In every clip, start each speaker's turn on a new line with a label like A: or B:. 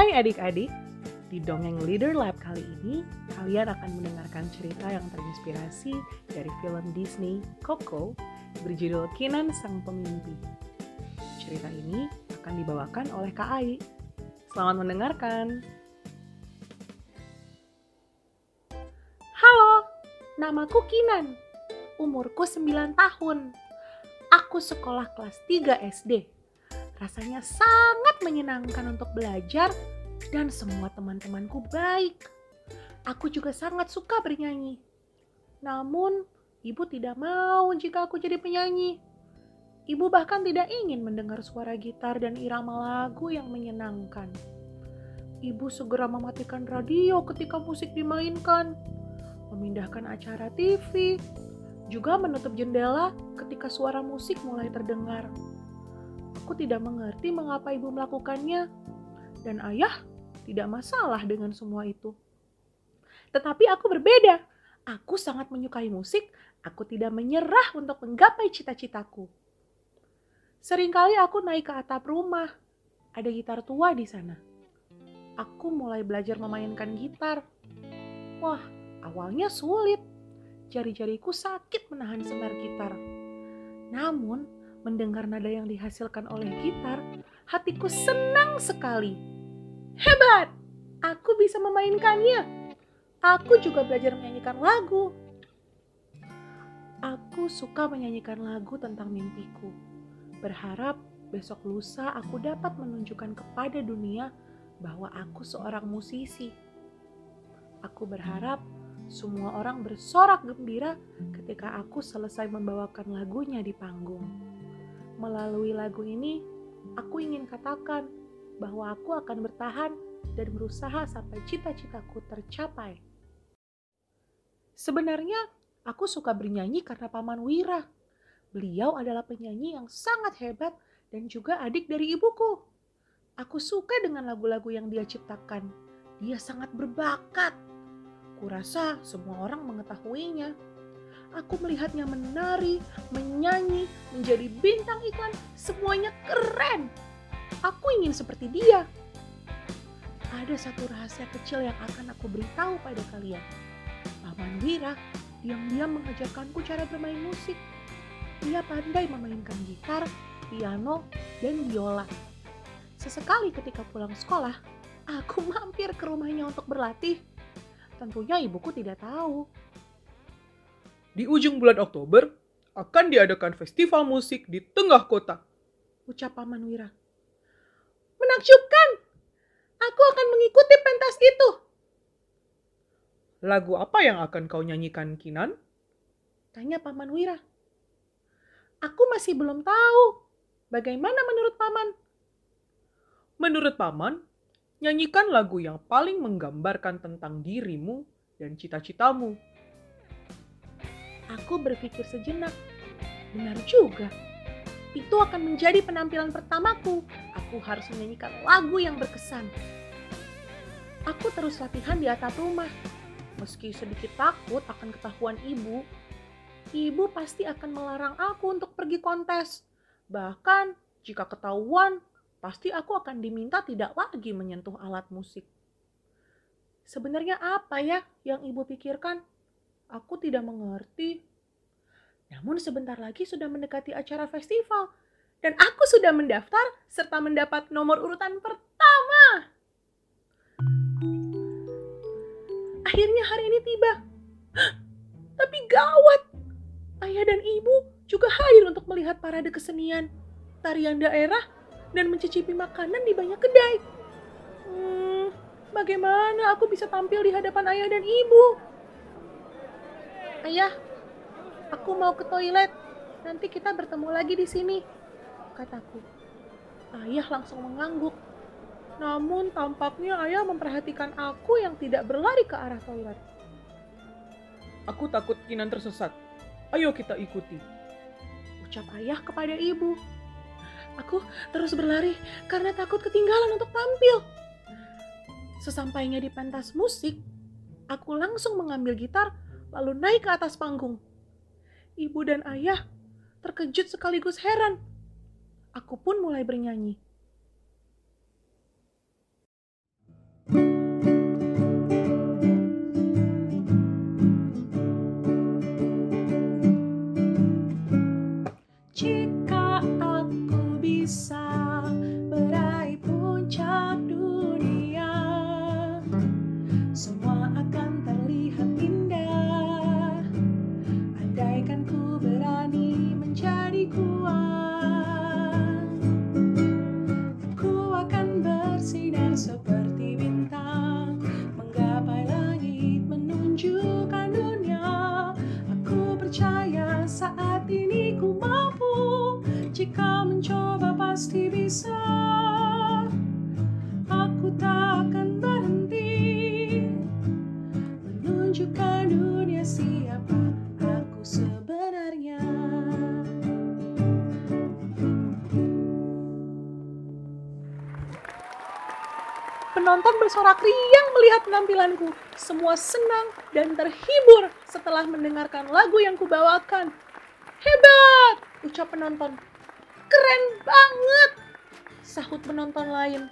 A: Hai adik-adik, di Dongeng Leader Lab kali ini kalian akan mendengarkan cerita yang terinspirasi dari film Disney Coco berjudul Kinan Sang Pemimpi. Cerita ini akan dibawakan oleh Kak Ai. Selamat mendengarkan. Halo, namaku Kinan. Umurku 9 tahun. Aku sekolah kelas 3 SD. Rasanya sangat menyenangkan untuk belajar dan semua teman-temanku baik. Aku juga sangat suka bernyanyi. Namun, ibu tidak mau jika aku jadi penyanyi. Ibu bahkan tidak ingin mendengar suara gitar dan irama lagu yang menyenangkan. Ibu segera mematikan radio ketika musik dimainkan, memindahkan acara TV, juga menutup jendela ketika suara musik mulai terdengar. Aku tidak mengerti mengapa ibu melakukannya, dan ayah tidak masalah dengan semua itu. Tetapi aku berbeda. Aku sangat menyukai musik, aku tidak menyerah untuk menggapai cita-citaku. Seringkali aku naik ke atap rumah, ada gitar tua di sana. Aku mulai belajar memainkan gitar. Wah, awalnya sulit. Jari-jariku sakit menahan senar gitar. Namun, mendengar nada yang dihasilkan oleh gitar, hatiku senang sekali. Hebat! Aku bisa memainkannya. Aku juga belajar menyanyikan lagu. Aku suka menyanyikan lagu tentang mimpiku. Berharap besok lusa aku dapat menunjukkan kepada dunia bahwa aku seorang musisi. Aku berharap semua orang bersorak gembira ketika aku selesai membawakan lagunya di panggung. Melalui lagu ini, aku ingin katakan bahwa aku akan bertahan dan berusaha sampai cita-citaku tercapai. Sebenarnya, aku suka bernyanyi karena Paman Wira. Beliau adalah penyanyi yang sangat hebat dan juga adik dari ibuku. Aku suka dengan lagu-lagu yang dia ciptakan. Dia sangat berbakat. Kurasa semua orang mengetahuinya. Aku melihatnya menari, menyanyi, menjadi bintang iklan, semuanya keren. Ingin seperti dia. Ada satu rahasia kecil yang akan aku beritahu pada kalian. Paman Wira diam-diam mengajarkanku cara bermain musik. Dia pandai memainkan gitar, piano, dan biola. Sesekali ketika pulang sekolah, aku mampir ke rumahnya untuk berlatih. Tentunya ibuku tidak tahu
B: di ujung bulan Oktober akan diadakan festival musik di tengah kota.
A: Ucap Paman Wira. Menakjubkan! Aku akan mengikuti pentas itu.
B: Lagu apa yang akan kau nyanyikan, Kinan?
A: Tanya Paman Wira. Aku masih belum tahu. Bagaimana menurut Paman?
B: Menurut Paman, nyanyikan lagu yang paling menggambarkan tentang dirimu dan cita-citamu.
A: Aku berpikir sejenak. Benar juga. Itu akan menjadi penampilan pertamaku. Aku harus menyanyikan lagu yang berkesan. Aku terus latihan di atap rumah. Meski sedikit takut akan ketahuan ibu, ibu pasti akan melarang aku untuk pergi kontes. Bahkan jika ketahuan, pasti aku akan diminta tidak lagi menyentuh alat musik. Sebenarnya apa ya yang ibu pikirkan? Aku tidak mengerti. Namun sebentar lagi sudah mendekati acara festival dan aku sudah mendaftar serta mendapat nomor urutan pertama. Akhirnya hari ini tiba. Tapi gawat. Ayah dan ibu juga hadir untuk melihat parade kesenian, tarian daerah, dan mencicipi makanan di banyak kedai. Hmm, bagaimana aku bisa tampil di hadapan ayah dan ibu? Ayah, aku mau ke toilet. Nanti kita bertemu lagi di sini, kataku. Ayah langsung mengangguk. Namun tampaknya ayah memperhatikan aku yang tidak berlari ke arah toilet.
B: Aku takut Kinan tersesat. Ayo kita ikuti.
A: Ucap ayah kepada ibu. Aku terus berlari karena takut ketinggalan untuk tampil. Sesampainya di pentas musik, aku langsung mengambil gitar lalu naik ke atas panggung. Ibu dan ayah terkejut sekaligus heran. Aku pun mulai bernyanyi. Penonton bersorak riang melihat penampilanku. Semua senang dan terhibur setelah mendengarkan lagu yang kubawakan. Hebat! Ucap penonton. Keren banget! Sahut penonton lain.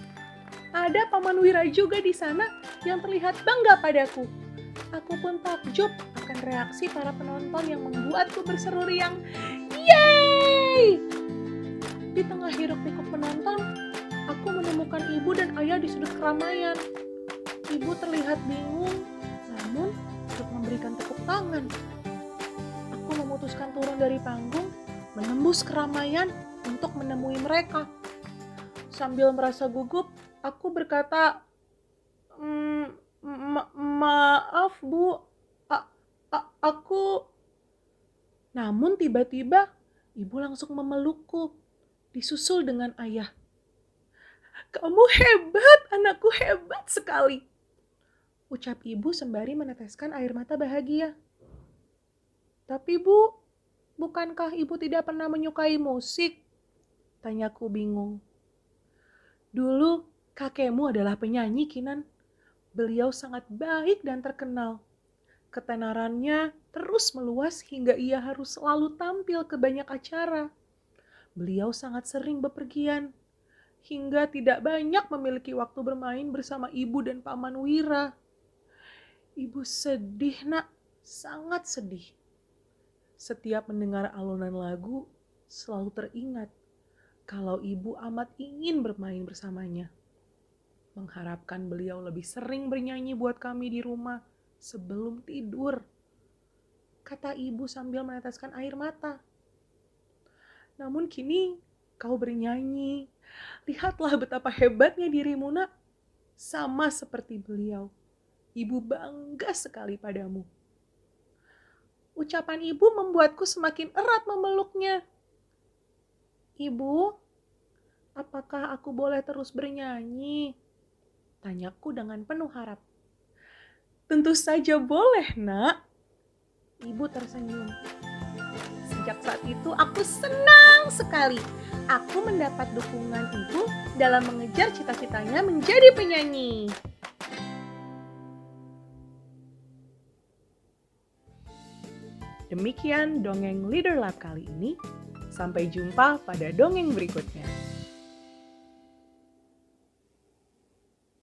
A: Ada Paman Wira juga di sana yang terlihat bangga padaku. Aku pun takjub akan reaksi para penonton yang membuatku berseru riang. Yeay! Di tengah hiruk pikuk penonton, aku menemukan ibu dan ayah di sudut keramaian. Ibu terlihat bingung, namun untuk memberikan tepuk tangan. Aku memutuskan turun dari panggung, menembus keramaian untuk menemui mereka. Sambil merasa gugup, aku berkata, "Mm, ma- maaf bu, A- a- aku... Namun tiba-tiba ibu langsung memelukku, disusul dengan ayah. Kamu hebat, anakku hebat sekali. Ucap ibu sembari meneteskan air mata bahagia. Tapi bu, bukankah ibu tidak pernah menyukai musik? Tanyaku bingung. Dulu kakekmu adalah penyanyi Kinan. Beliau sangat baik dan terkenal. Ketenarannya terus meluas hingga ia harus selalu tampil ke banyak acara. Beliau sangat sering bepergian, hingga tidak banyak memiliki waktu bermain bersama ibu dan paman Wira. Ibu sedih, Nak, sangat sedih. Setiap mendengar alunan lagu, selalu teringat kalau ibu amat ingin bermain bersamanya. Mengharapkan beliau lebih sering bernyanyi buat kami di rumah sebelum tidur. Kata ibu sambil meneteskan air mata. Namun kini kau bernyanyi. Lihatlah betapa hebatnya dirimu nak. Sama seperti beliau. Ibu bangga sekali padamu. Ucapan ibu membuatku semakin erat memeluknya. Ibu, apakah aku boleh terus bernyanyi? Tanyaku dengan penuh harap. Tentu saja boleh, nak. Ibu tersenyum. Sejak saat itu aku senang sekali. Aku mendapat dukungan ibu dalam mengejar cita-citanya menjadi penyanyi. Demikian dongeng Leader Lab kali ini. Sampai jumpa pada dongeng berikutnya.